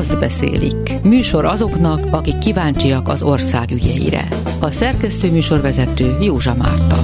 azt beszélik. Műsor azoknak, akik kíváncsiak az ország ügyeire. A szerkesztő műsorvezető Józsa Márta.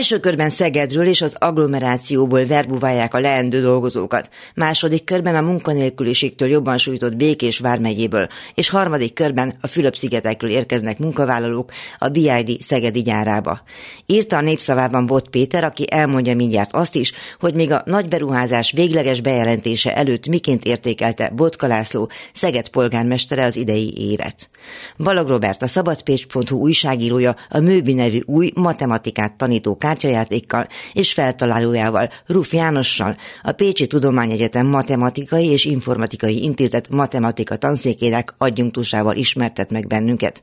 Első körben Szegedről és az agglomerációból verbuválják a leendő dolgozókat, második körben a munkanélküliségtől jobban sújtott Békés vármegyéből, és harmadik körben a Fülöp-szigetekről érkeznek munkavállalók a BID Szegedi gyárába. Írta a népszavában Bot Péter, aki elmondja mindjárt azt is, hogy még a nagy beruházás végleges bejelentése előtt miként értékelte Botka László, Szeged polgármestere az idei évet. Balog Robert, a szabadpécs.hu újságírója a Mőbi nevű új matematikát tanító kártyajátékkal és feltalálójával, Ruf Jánossal, a Pécsi Tudományegyetem Matematikai és Informatikai Intézet matematika tanszékének adjunktusával ismertet meg bennünket.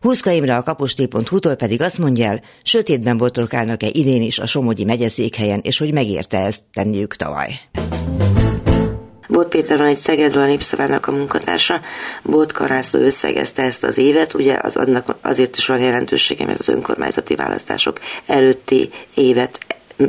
Huszka Imre a kaposté.hu-tól pedig azt mondja el, sötétben botrokálnak-e idén is a Somogyi megyeszékhelyen, és hogy megérte ezt tenniük tavaly. Bot Péter van egy Szegedről a Népszavának a munkatársa. Bot Karászló összegezte ezt az évet, ugye az annak azért is van jelentősége, mert az önkormányzati választások előtti évet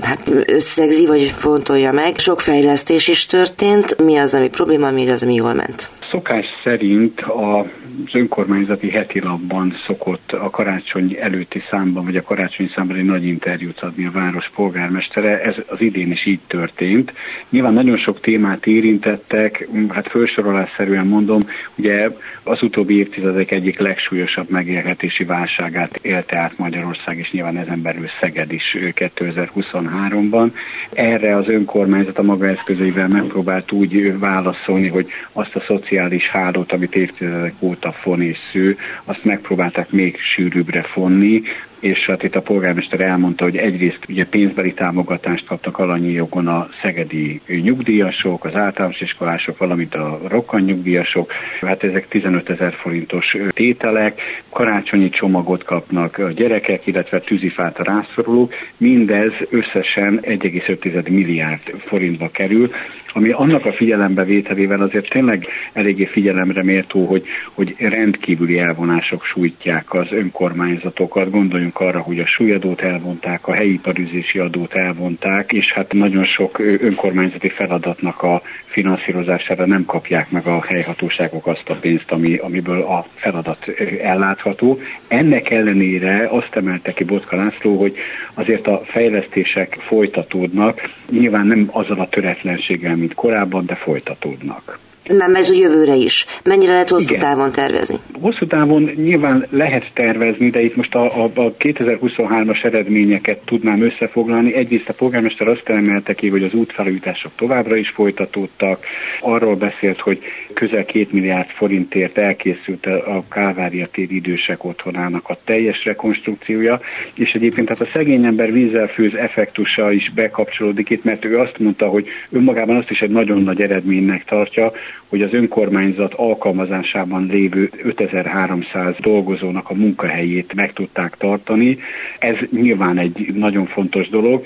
hát összegzi, vagy fontolja meg. Sok fejlesztés is történt. Mi az, ami probléma, mi az, ami jól ment? Szokás szerint a önkormányzati heti labban szokott a karácsony előtti számban, vagy a karácsony számban egy nagy interjút adni a város polgármestere. Ez az idén is így történt. Nyilván nagyon sok témát érintettek, hát felsorolásszerűen mondom, ugye az utóbbi évtizedek egyik legsúlyosabb megélhetési válságát élte át Magyarország, és nyilván ezen belül Szeged is 2023-ban. Erre az önkormányzat a maga eszközeivel megpróbált úgy válaszolni, hogy azt a szociális hálót, amit évtizedek óta a fon és sző, azt megpróbálták még sűrűbbre fonni, és hát itt a polgármester elmondta, hogy egyrészt ugye pénzbeli támogatást kaptak alanyi jogon a szegedi nyugdíjasok, az általános iskolások, valamint a rokkan nyugdíjasok, hát ezek 15 ezer forintos tételek, karácsonyi csomagot kapnak a gyerekek, illetve tűzifát a rászorulók, mindez összesen 1,5 milliárd forintba kerül, ami annak a figyelembevételével azért tényleg eléggé figyelemre méltó, hogy, hogy rendkívüli elvonások sújtják az önkormányzatokat. Gondoljunk arra, hogy a súlyadót elvonták, a helyi parüzési adót elvonták, és hát nagyon sok önkormányzati feladatnak a finanszírozására nem kapják meg a helyhatóságok azt a pénzt, ami, amiből a feladat ellátható. Ennek ellenére azt emelte ki Botka László, hogy azért a fejlesztések folytatódnak, nyilván nem azzal a töretlenséggel, mint korábban, de folytatódnak. Nem ez a jövőre is. Mennyire lehet hosszú Igen. távon tervezni? Hosszú távon nyilván lehet tervezni, de itt most a, a, a 2023-as eredményeket tudnám összefoglalni. Egyrészt a polgármester azt emelte ki, hogy az útfelújítások továbbra is folytatódtak. Arról beszélt, hogy közel két milliárd forintért elkészült a Kálvária tér idősek otthonának a teljes rekonstrukciója, és egyébként tehát a szegény ember vízzel főz effektusa is bekapcsolódik itt, mert ő azt mondta, hogy önmagában azt is egy nagyon nagy eredménynek tartja, hogy az önkormányzat alkalmazásában lévő 5300 dolgozónak a munkahelyét meg tudták tartani. Ez nyilván egy nagyon fontos dolog,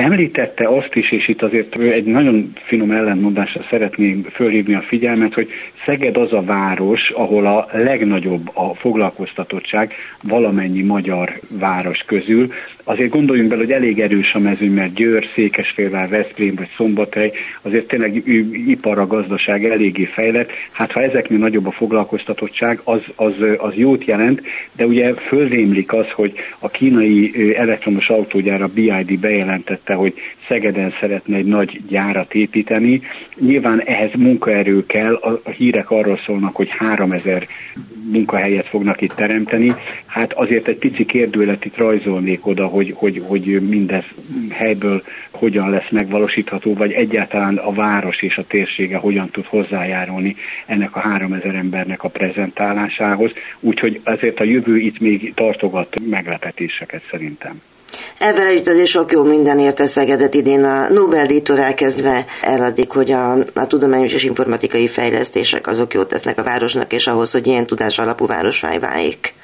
Említette azt is, és itt azért egy nagyon finom ellentmondásra szeretném fölhívni a figyelmet, hogy Szeged az a város, ahol a legnagyobb a foglalkoztatottság valamennyi magyar város közül. Azért gondoljunk bele, hogy elég erős a mezőny, mert Győr, Székesfélvár, Veszprém vagy Szombathely, azért tényleg ipar a gazdaság eléggé fejlett. Hát ha ezeknél nagyobb a foglalkoztatottság, az, az, az jót jelent, de ugye fölrémlik az, hogy a kínai elektromos autógyár a BID bejelentette, hogy Szegeden szeretne egy nagy gyárat építeni. Nyilván ehhez munkaerő kell, a, a hírek arról szólnak, hogy 3000 munkahelyet fognak itt teremteni. Hát azért egy pici kérdőlet itt rajzolnék oda, hogy, hogy, hogy mindez helyből hogyan lesz megvalósítható, vagy egyáltalán a város és a térsége hogyan tud hozzájárulni ennek a 3000 embernek a prezentálásához. Úgyhogy azért a jövő itt még tartogat meglepetéseket szerintem. Ezzel együtt azért sok jó minden érte Szegedet idén a Nobel-díjtól elkezdve eladdig, hogy a, a tudományos és informatikai fejlesztések azok jót tesznek a városnak, és ahhoz, hogy ilyen tudás alapú városá váljék.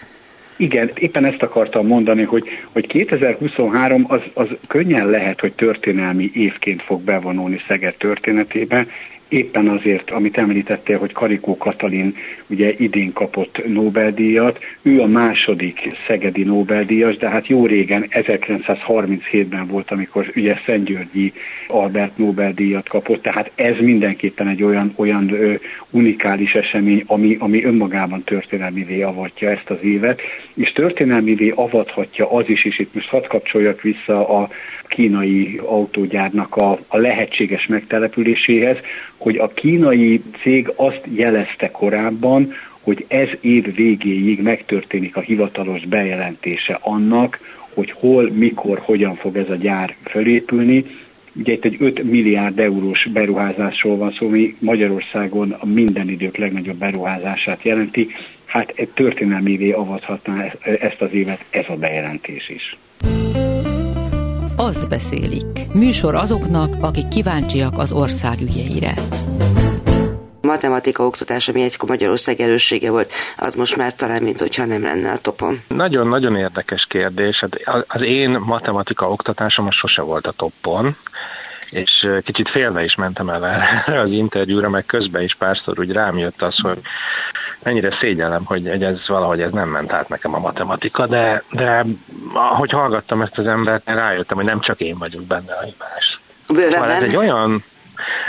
Igen, éppen ezt akartam mondani, hogy, hogy 2023 az, az könnyen lehet, hogy történelmi évként fog bevonulni Szeged történetébe, éppen azért, amit említettél, hogy Karikó Katalin ugye idén kapott Nobel-díjat, ő a második szegedi Nobel-díjas, de hát jó régen, 1937-ben volt, amikor ugye Szentgyörgyi Albert Nobel-díjat kapott, tehát ez mindenképpen egy olyan, olyan ö, unikális esemény, ami, ami önmagában történelmivé avatja ezt az évet, és történelmivé avathatja az is, és itt most hadd kapcsoljak vissza a kínai autógyárnak a, a lehetséges megtelepüléséhez, hogy a kínai cég azt jelezte korábban, hogy ez év végéig megtörténik a hivatalos bejelentése annak, hogy hol, mikor, hogyan fog ez a gyár fölépülni. Ugye itt egy 5 milliárd eurós beruházásról van szó, ami Magyarországon a minden idők legnagyobb beruházását jelenti. Hát történelmévé avathatná ezt az évet ez a bejelentés is azt beszélik. Műsor azoknak, akik kíváncsiak az ország ügyeire matematika oktatás, ami egykor Magyarország erőssége volt, az most már talán, mint hogyha nem lenne a topon. Nagyon-nagyon érdekes kérdés. Hát az én matematika oktatásom az sose volt a toppon, és kicsit félve is mentem el erre az interjúra, meg közben is párszor úgy rám jött az, hogy mennyire szégyellem, hogy ez valahogy ez nem ment át nekem a matematika, de, de ahogy hallgattam ezt az embert, rájöttem, hogy nem csak én vagyok benne a hibás. Bőven szóval ez egy olyan,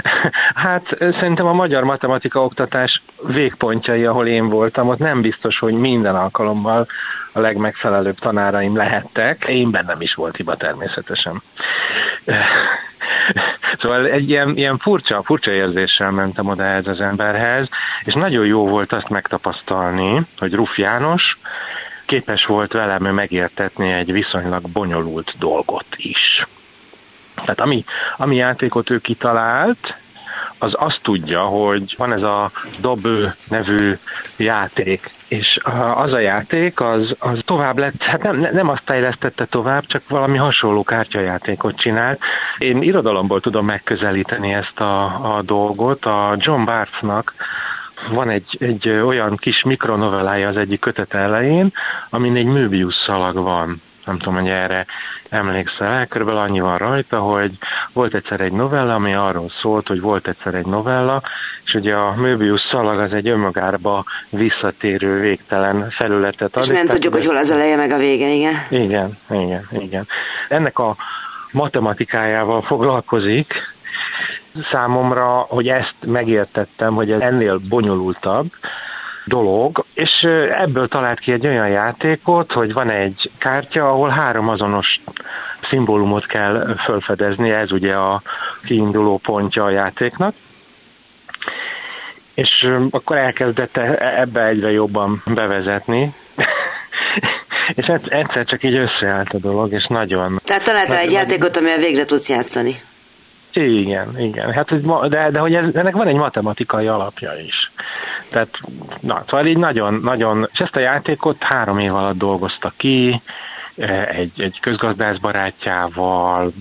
Hát szerintem a magyar matematika oktatás végpontjai, ahol én voltam, ott nem biztos, hogy minden alkalommal a legmegfelelőbb tanáraim lehettek. Én bennem is volt hiba természetesen. Szóval egy ilyen, ilyen furcsa, furcsa érzéssel mentem oda ez az emberhez, és nagyon jó volt azt megtapasztalni, hogy Ruf János képes volt velem megértetni egy viszonylag bonyolult dolgot is. Tehát ami, ami játékot ő kitalált, az azt tudja, hogy van ez a Dobő nevű játék, és az a játék az, az tovább lett, hát nem, nem azt fejlesztette tovább, csak valami hasonló kártyajátékot csinált. Én irodalomból tudom megközelíteni ezt a, a dolgot. A John Barthnak van egy, egy olyan kis mikronovellája az egyik kötet elején, amin egy Möbius szalag van nem tudom, hogy erre emlékszel, körülbelül annyi van rajta, hogy volt egyszer egy novella, ami arról szólt, hogy volt egyszer egy novella, és ugye a Möbius szalag az egy önmagába visszatérő végtelen felületet ad. És nem tudjuk, hogy hol az eleje meg a vége, igen. Igen, igen, igen. Ennek a matematikájával foglalkozik, számomra, hogy ezt megértettem, hogy ez ennél bonyolultabb, dolog, és ebből talált ki egy olyan játékot, hogy van egy kártya, ahol három azonos szimbólumot kell felfedezni, ez ugye a kiinduló pontja a játéknak, és akkor elkezdett e, ebbe egyre jobban bevezetni, és egyszer csak így összeállt a dolog, és nagyon... Tehát találtál egy játékot, amivel végre tudsz játszani. Igen, igen. Hát, de, de hogy ez, ennek van egy matematikai alapja is. Tehát, na, szóval így nagyon, nagyon, és ezt a játékot három év alatt dolgozta ki, e, egy, egy közgazdász barátjával,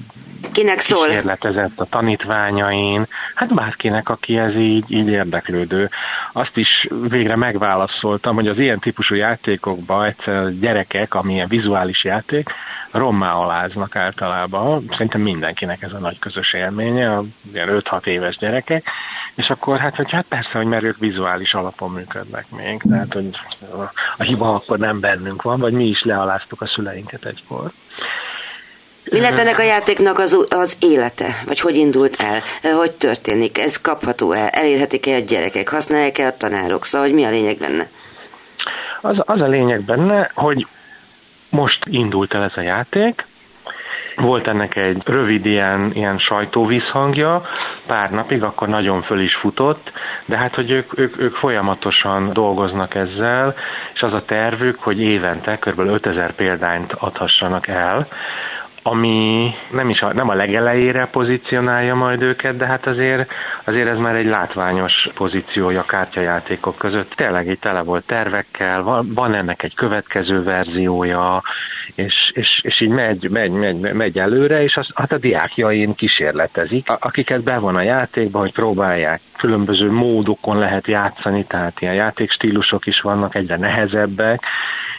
Kinek szól? Kísérletezett a tanítványain, hát bárkinek, aki ez így, így érdeklődő. Azt is végre megválaszoltam, hogy az ilyen típusú játékokban egyszer gyerekek, amilyen vizuális játék, rommá aláznak általában. Szerintem mindenkinek ez a nagy közös élménye, a 5-6 éves gyerekek. És akkor hát, hogy hát persze, hogy mert ők vizuális alapon működnek még, tehát hogy a hiba akkor nem bennünk van, vagy mi is lealáztuk a szüleinket egykor. Mi lett ennek a játéknak az, az élete? Vagy hogy indult el? Hogy történik? Ez kapható el? Elérhetik-e a gyerekek? Használják-e a tanárok? Szóval, hogy mi a lényeg benne? Az, az a lényeg benne, hogy most indult el ez a játék, volt ennek egy rövid ilyen, ilyen sajtóvízhangja, pár napig, akkor nagyon föl is futott, de hát, hogy ők, ők, ők folyamatosan dolgoznak ezzel, és az a tervük, hogy évente kb. 5000 példányt adhassanak el, ami nem is a, nem a legelejére pozícionálja majd őket, de hát azért, azért ez már egy látványos pozíciója kártyajátékok között. Tényleg itt tele volt tervekkel, van, van ennek egy következő verziója, és, és, és így megy, megy, megy, megy előre, és az, hát a diákjain kísérletezik, akiket bevon a játékba, hogy próbálják. Különböző módokon lehet játszani, tehát ilyen játékstílusok is vannak, egyre nehezebbek,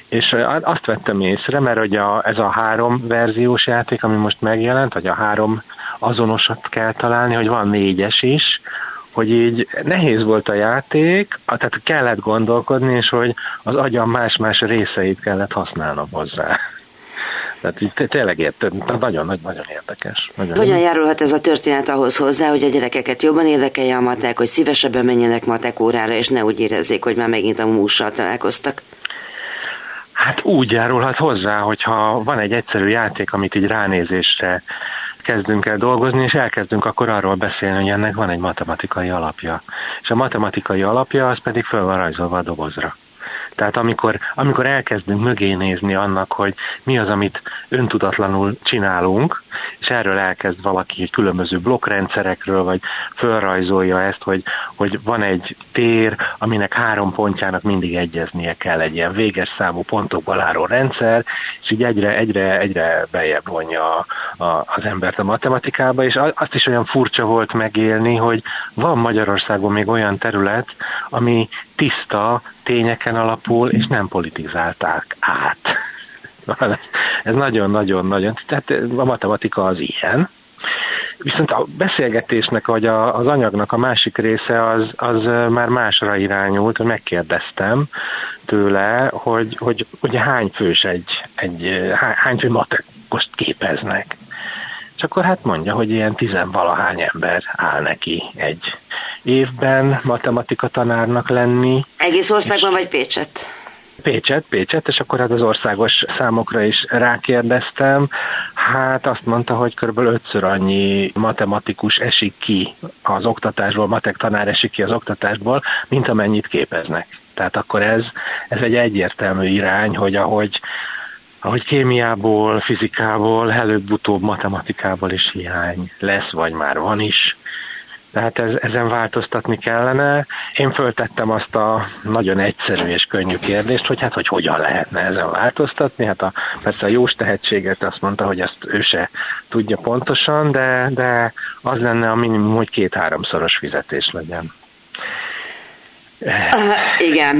és azt vettem észre, mert hogy a, ez a három verziós játék, ami most megjelent, hogy a három azonosat kell találni, hogy van négyes is, hogy így nehéz volt a játék, tehát kellett gondolkodni, és hogy az agyam más-más részeit kellett használnom hozzá. Tehát így tényleg érted, nagyon-nagyon érdekes. Nagyon Hogyan járulhat ez a történet ahhoz hozzá, hogy a gyerekeket jobban érdekelje a matek, hogy szívesebben menjenek matek órára, és ne úgy érezzék, hogy már megint a mússal találkoztak? Hát úgy járulhat hozzá, hogyha van egy egyszerű játék, amit így ránézésre kezdünk el dolgozni, és elkezdünk akkor arról beszélni, hogy ennek van egy matematikai alapja. És a matematikai alapja az pedig föl van rajzolva a dobozra. Tehát amikor, amikor elkezdünk mögé nézni annak, hogy mi az, amit öntudatlanul csinálunk, és erről elkezd valaki különböző blokkrendszerekről, vagy fölrajzolja ezt, hogy, hogy van egy tér, aminek három pontjának mindig egyeznie kell egy ilyen véges számú pontokból álló rendszer, és így egyre, egyre, egyre bejebb vonja a, a, az embert a matematikába, és azt is olyan furcsa volt megélni, hogy van Magyarországon még olyan terület, ami tiszta, tényeken alapul, és nem politizálták át. Ez nagyon-nagyon-nagyon, tehát a matematika az ilyen. Viszont a beszélgetésnek, vagy a, az anyagnak a másik része az, az már másra irányult, hogy megkérdeztem tőle, hogy, hogy ugye hány fős egy, egy hány fő matematikust képeznek. És akkor hát mondja, hogy ilyen tizenvalahány ember áll neki egy évben matematika tanárnak lenni. Egész országban vagy Pécset? Pécset, Pécset, és akkor hát az országos számokra is rákérdeztem. Hát azt mondta, hogy kb. ötször annyi matematikus esik ki az oktatásból, matek tanár esik ki az oktatásból, mint amennyit képeznek. Tehát akkor ez, ez egy egyértelmű irány, hogy ahogy ahogy kémiából, fizikából, előbb-utóbb matematikából is hiány lesz, vagy már van is. Tehát ez, ezen változtatni kellene. Én föltettem azt a nagyon egyszerű és könnyű kérdést, hogy hát hogy hogyan lehetne ezen változtatni. Hát a, persze a jós tehetséget azt mondta, hogy ezt ő se tudja pontosan, de, de az lenne a minimum, hogy két-háromszoros fizetés legyen. Uh, igen.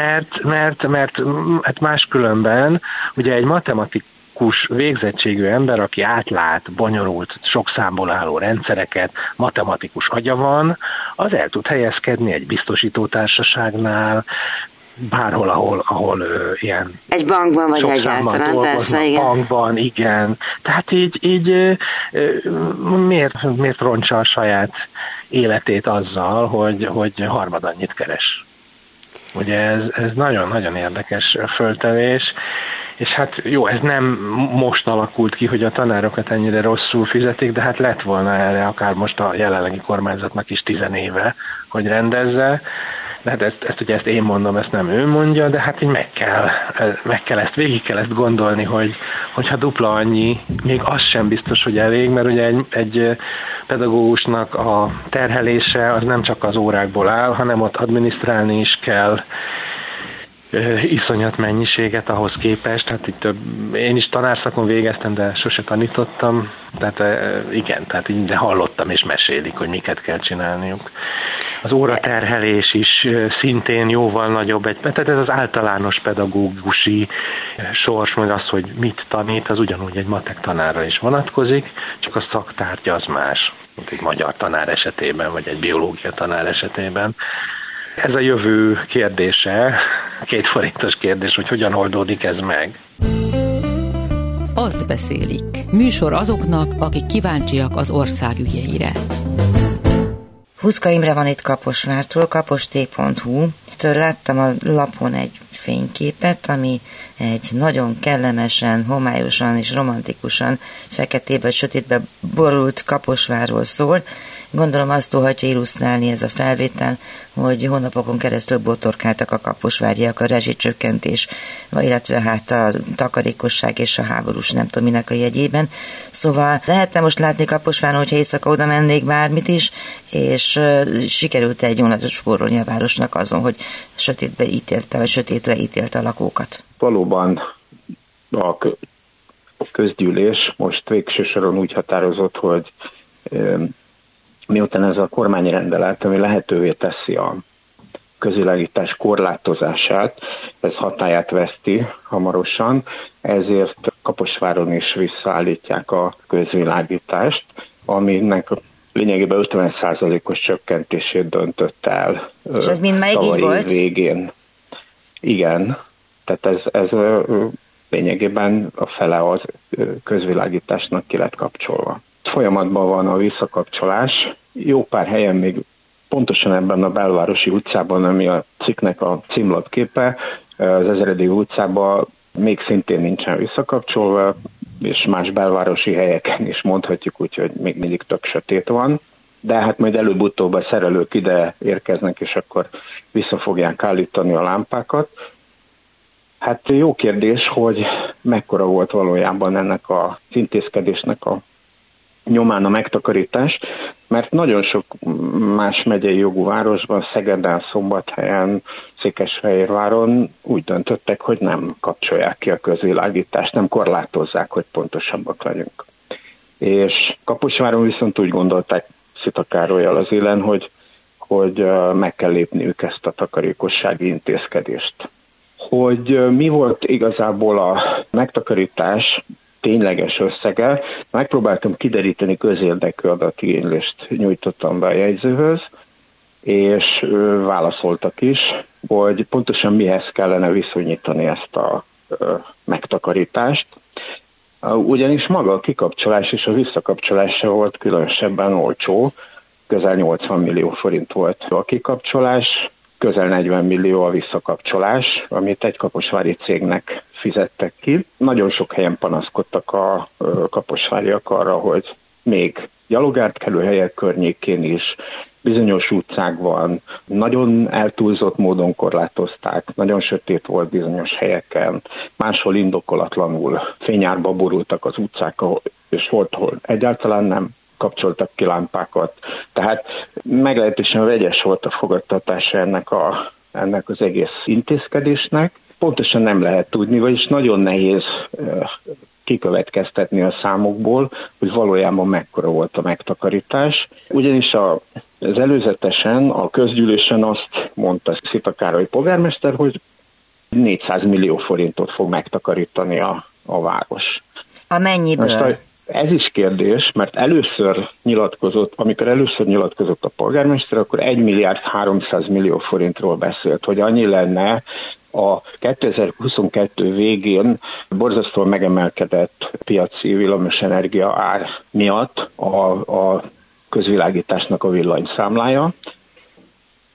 mert, mert, mert hát máskülönben ugye egy matematikus végzettségű ember, aki átlát bonyolult, sok számból álló rendszereket, matematikus agya van, az el tud helyezkedni egy biztosítótársaságnál, bárhol, ahol, ahol ö, ilyen... Egy bankban vagy egyáltalán, persze, igen. Bankban, igen. Tehát így, így ö, ö, miért, miért roncsa a saját életét azzal, hogy, hogy harmad annyit keres. Ugye ez, ez nagyon-nagyon érdekes föltevés, és hát jó, ez nem most alakult ki, hogy a tanárokat ennyire rosszul fizetik, de hát lett volna erre akár most a jelenlegi kormányzatnak is tizenéve, hogy rendezze. De hát ezt, ezt ugye ezt én mondom, ezt nem ő mondja, de hát így meg kell, meg kell ezt, végig kell ezt gondolni, hogy hogyha dupla annyi, még az sem biztos, hogy elég, mert ugye egy, egy pedagógusnak a terhelése az nem csak az órákból áll, hanem ott adminisztrálni is kell, iszonyat mennyiséget ahhoz képest, tehát itt több, én is tanárszakon végeztem, de sose tanítottam, tehát igen, tehát így de hallottam és mesélik, hogy miket kell csinálniuk. Az óraterhelés is szintén jóval nagyobb, egy, tehát ez az általános pedagógusi sors, meg az, hogy mit tanít, az ugyanúgy egy matek tanára is vonatkozik, csak a szaktárgya az más, mint egy magyar tanár esetében, vagy egy biológia tanár esetében. Ez a jövő kérdése, két forintos kérdés, hogy hogyan oldódik ez meg. Azt beszélik. Műsor azoknak, akik kíváncsiak az ország ügyeire. Huszka Imre van itt Kaposvártól, kaposté.hu. Láttam a lapon egy fényképet, ami egy nagyon kellemesen, homályosan és romantikusan feketébe sötétbe borult Kaposvárról szól. Gondolom azt tudhatja illusztrálni ez a felvétel, hogy hónapokon keresztül botorkáltak a kaposvárjiak a rezsicsökkentés, illetve hát a takarékosság és a háborús nem tudom minek a jegyében. Szóval lehetne most látni Kaposváron, hogyha éjszaka oda mennék bármit is, és sikerült egy vonatot spórolni a városnak azon, hogy sötétbe ítélte, vagy sötétre ítélte a lakókat. Valóban a közgyűlés most végső soron úgy határozott, hogy miután ez a kormányrendelet, ami lehetővé teszi a közvilágítás korlátozását, ez hatáját veszti hamarosan, ezért Kaposváron is visszaállítják a közvilágítást, aminek lényegében 50%-os csökkentését döntött el. És ez mind melyik így volt? végén. Igen, tehát ez, ez lényegében a fele az közvilágításnak ki lett kapcsolva. Folyamatban van a visszakapcsolás. Jó pár helyen még pontosan ebben a belvárosi utcában, ami a cikknek a címlapképe, az Ezeredi utcában még szintén nincsen visszakapcsolva, és más belvárosi helyeken is mondhatjuk úgy, hogy még mindig tök sötét van. De hát majd előbb-utóbb a szerelők ide érkeznek, és akkor vissza fogják állítani a lámpákat. Hát jó kérdés, hogy mekkora volt valójában ennek a intézkedésnek a nyomán a megtakarítás, mert nagyon sok más megyei jogú városban, Szegeden, Szombathelyen, Székesfehérváron úgy döntöttek, hogy nem kapcsolják ki a közvilágítást, nem korlátozzák, hogy pontosabbak legyünk. És Kaposváron viszont úgy gondolták Szita Károlyal az élen, hogy, hogy meg kell lépniük ezt a takarékossági intézkedést. Hogy mi volt igazából a megtakarítás tényleges összege. Megpróbáltam kideríteni közérdekű adatigénylést, nyújtottam be a jegyzőhöz, és válaszoltak is, hogy pontosan mihez kellene viszonyítani ezt a megtakarítást. Ugyanis maga a kikapcsolás és a visszakapcsolás volt különösebben olcsó, közel 80 millió forint volt a kikapcsolás, közel 40 millió a visszakapcsolás, amit egy kaposvári cégnek fizettek ki. Nagyon sok helyen panaszkodtak a kaposváriak arra, hogy még gyalogártkelő helyek környékén is bizonyos utcákban nagyon eltúlzott módon korlátozták, nagyon sötét volt bizonyos helyeken, máshol indokolatlanul fényárba borultak az utcák, és volt, hol egyáltalán nem kapcsoltak ki lámpákat. Tehát meglehetősen vegyes volt a fogadtatása ennek, a, ennek az egész intézkedésnek. Pontosan nem lehet tudni, vagyis nagyon nehéz kikövetkeztetni a számokból, hogy valójában mekkora volt a megtakarítás. Ugyanis a, az előzetesen a közgyűlésen azt mondta Szita Károly polgármester, hogy 400 millió forintot fog megtakarítani a, a város. A mennyiből? Most a, ez is kérdés, mert először nyilatkozott, amikor először nyilatkozott a polgármester, akkor 1 milliárd 300 millió forintról beszélt, hogy annyi lenne a 2022 végén borzasztóan megemelkedett piaci villamosenergia ár miatt a, a közvilágításnak a villanyszámlája.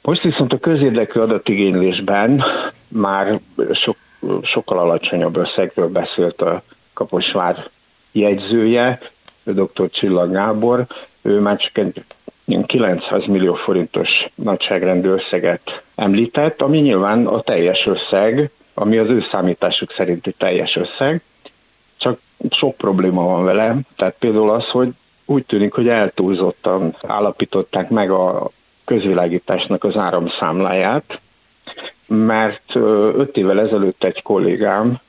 Most viszont a közérdekű adatigénylésben már sok, sokkal alacsonyabb összegről beszélt a Kaposvár jegyzője, dr. Csillag Gábor, ő már csak egy 900 millió forintos nagyságrendű összeget említett, ami nyilván a teljes összeg, ami az ő számításuk szerinti teljes összeg, csak sok probléma van vele, tehát például az, hogy úgy tűnik, hogy eltúlzottan állapították meg a közvilágításnak az áramszámláját, mert öt évvel ezelőtt egy kollégám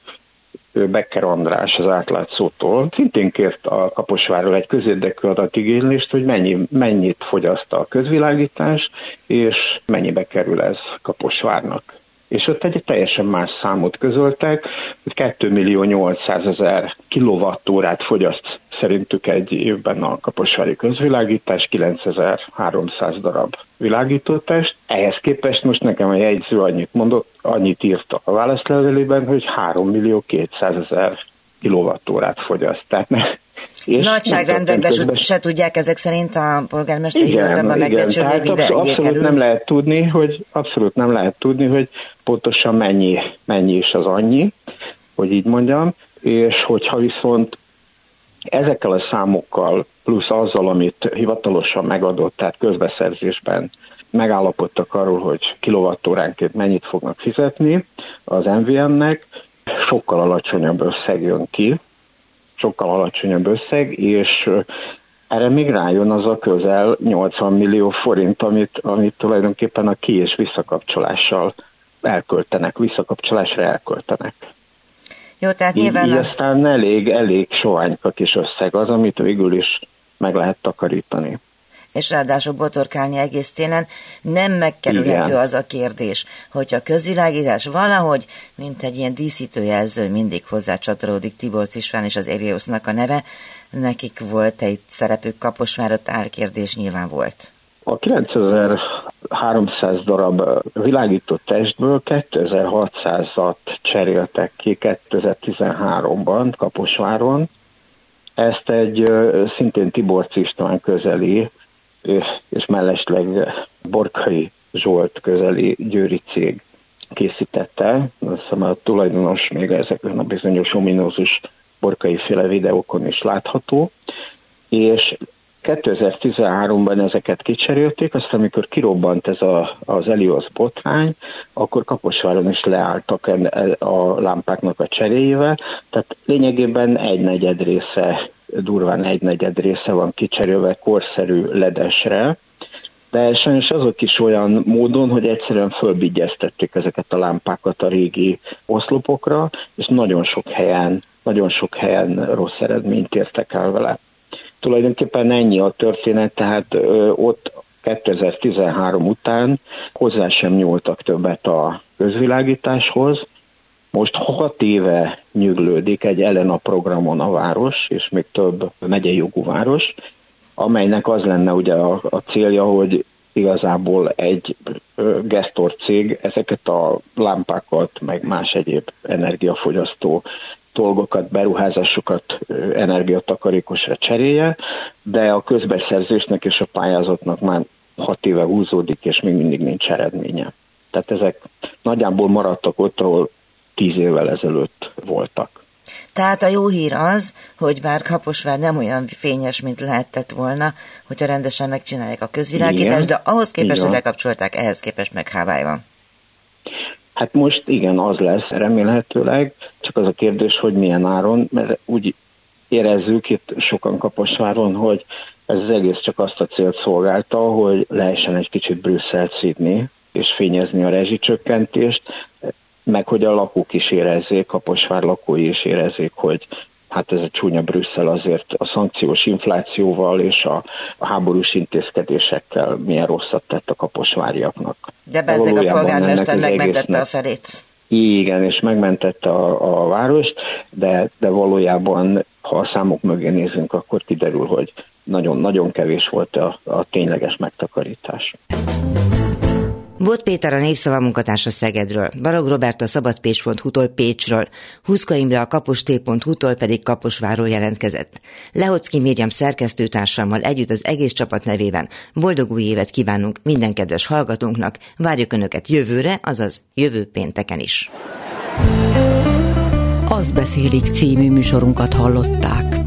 Becker András az átlátszótól. Szintén kért a Kaposvárról egy közérdekű adatigénylést, hogy mennyi, mennyit fogyaszt a közvilágítás, és mennyibe kerül ez Kaposvárnak és ott egy teljesen más számot közöltek, hogy 2 millió 800 ezer kilovattórát fogyaszt szerintük egy évben a kaposvári közvilágítás, 9300 darab világítótest. Ehhez képest most nekem a jegyző annyit mondott, annyit írt a válaszlevelében, hogy 3 millió 200 ezer kilovattórát fogyaszt. Tehát ne, és Nagyságrendekben közben... se tudják ezek szerint a polgármester hivatalban megbecsülni, hogy mibe abszolút, abszolút nem lehet tudni, hogy abszolút nem lehet tudni, hogy pontosan mennyi, mennyi is az annyi, hogy így mondjam, és hogyha viszont ezekkel a számokkal, plusz azzal, amit hivatalosan megadott, tehát közbeszerzésben megállapodtak arról, hogy kilovattóránként mennyit fognak fizetni az MVM-nek, sokkal alacsonyabb összeg jön ki, sokkal alacsonyabb összeg, és erre még rájön az a közel 80 millió forint, amit, amit tulajdonképpen a ki- és visszakapcsolással elköltenek, visszakapcsolásra elköltenek. Jó, tehát nyilván... Így, így aztán elég, elég soványka kis összeg az, amit végül is meg lehet takarítani. És ráadásul botorkálni egész télen, nem megkerülhető Igen. az a kérdés, hogy a közvilágítás valahogy, mint egy ilyen díszítőjelző mindig hozzá csatoródik Tibor István és az Eriosznak a neve, nekik volt egy szerepük Kaposvárot álkérdés nyilván volt. A 9300 darab világított testből 2600-at cseréltek ki 2013-ban Kaposváron. Ezt egy szintén Tibor István közeli és mellesleg Borkai Zsolt közeli győri cég készítette. Hiszem a tulajdonos még ezekben a bizonyos ominózus borkai féle videókon is látható. És 2013-ban ezeket kicserélték, aztán amikor kirobbant ez a, az Elios botrány, akkor Kaposváron is leálltak a lámpáknak a cseréjével, tehát lényegében egy negyed része, durván egy negyed része van kicserélve korszerű ledesre, de sajnos azok is olyan módon, hogy egyszerűen fölbigyeztették ezeket a lámpákat a régi oszlopokra, és nagyon sok helyen, nagyon sok helyen rossz eredményt értek el vele. Tulajdonképpen ennyi a történet, tehát ö, ott 2013 után hozzá sem nyúltak többet a közvilágításhoz. Most hat éve nyüglődik egy Elena programon a város, és még több megyei jogú város, amelynek az lenne ugye a, a célja, hogy igazából egy gesztor cég ezeket a lámpákat, meg más egyéb energiafogyasztó dolgokat, beruházásokat energiatakarékosra cserélje, de a közbeszerzésnek és a pályázatnak már hat éve húzódik, és még mindig nincs eredménye. Tehát ezek nagyjából maradtak ott, ahol tíz évvel ezelőtt voltak. Tehát a jó hír az, hogy bár Kaposvár nem olyan fényes, mint lehetett volna, hogyha rendesen megcsinálják a közvilágítást, de ahhoz képest, hogy lekapcsolták, ehhez képest meg Hávály van. Hát most igen, az lesz remélhetőleg, csak az a kérdés, hogy milyen áron, mert úgy érezzük itt sokan Kaposváron, hogy ez az egész csak azt a célt szolgálta, hogy lehessen egy kicsit Brüsszelt szídni, és fényezni a rezsicsökkentést, meg hogy a lakók is érezzék, Kaposvár lakói is érezzék, hogy hát ez a csúnya Brüsszel azért a szankciós inflációval és a, háborús intézkedésekkel milyen rosszat tett a kaposváriaknak. De bezzeg a polgármester megmentette a felét. Igen, és megmentette a, a várost, de, de valójában, ha a számok mögé nézünk, akkor kiderül, hogy nagyon-nagyon kevés volt a, a tényleges megtakarítás. Bot Péter a Népszava munkatársa Szegedről, Barog Robert a szabadpécs.hu-tól Pécsről, Huszka Imre a kaposté.hu-tól pedig Kaposváról jelentkezett. Lehocki Mérjam szerkesztőtársammal együtt az egész csapat nevében boldog új évet kívánunk minden kedves hallgatónknak, várjuk Önöket jövőre, azaz jövő pénteken is. Az beszélik című műsorunkat hallották.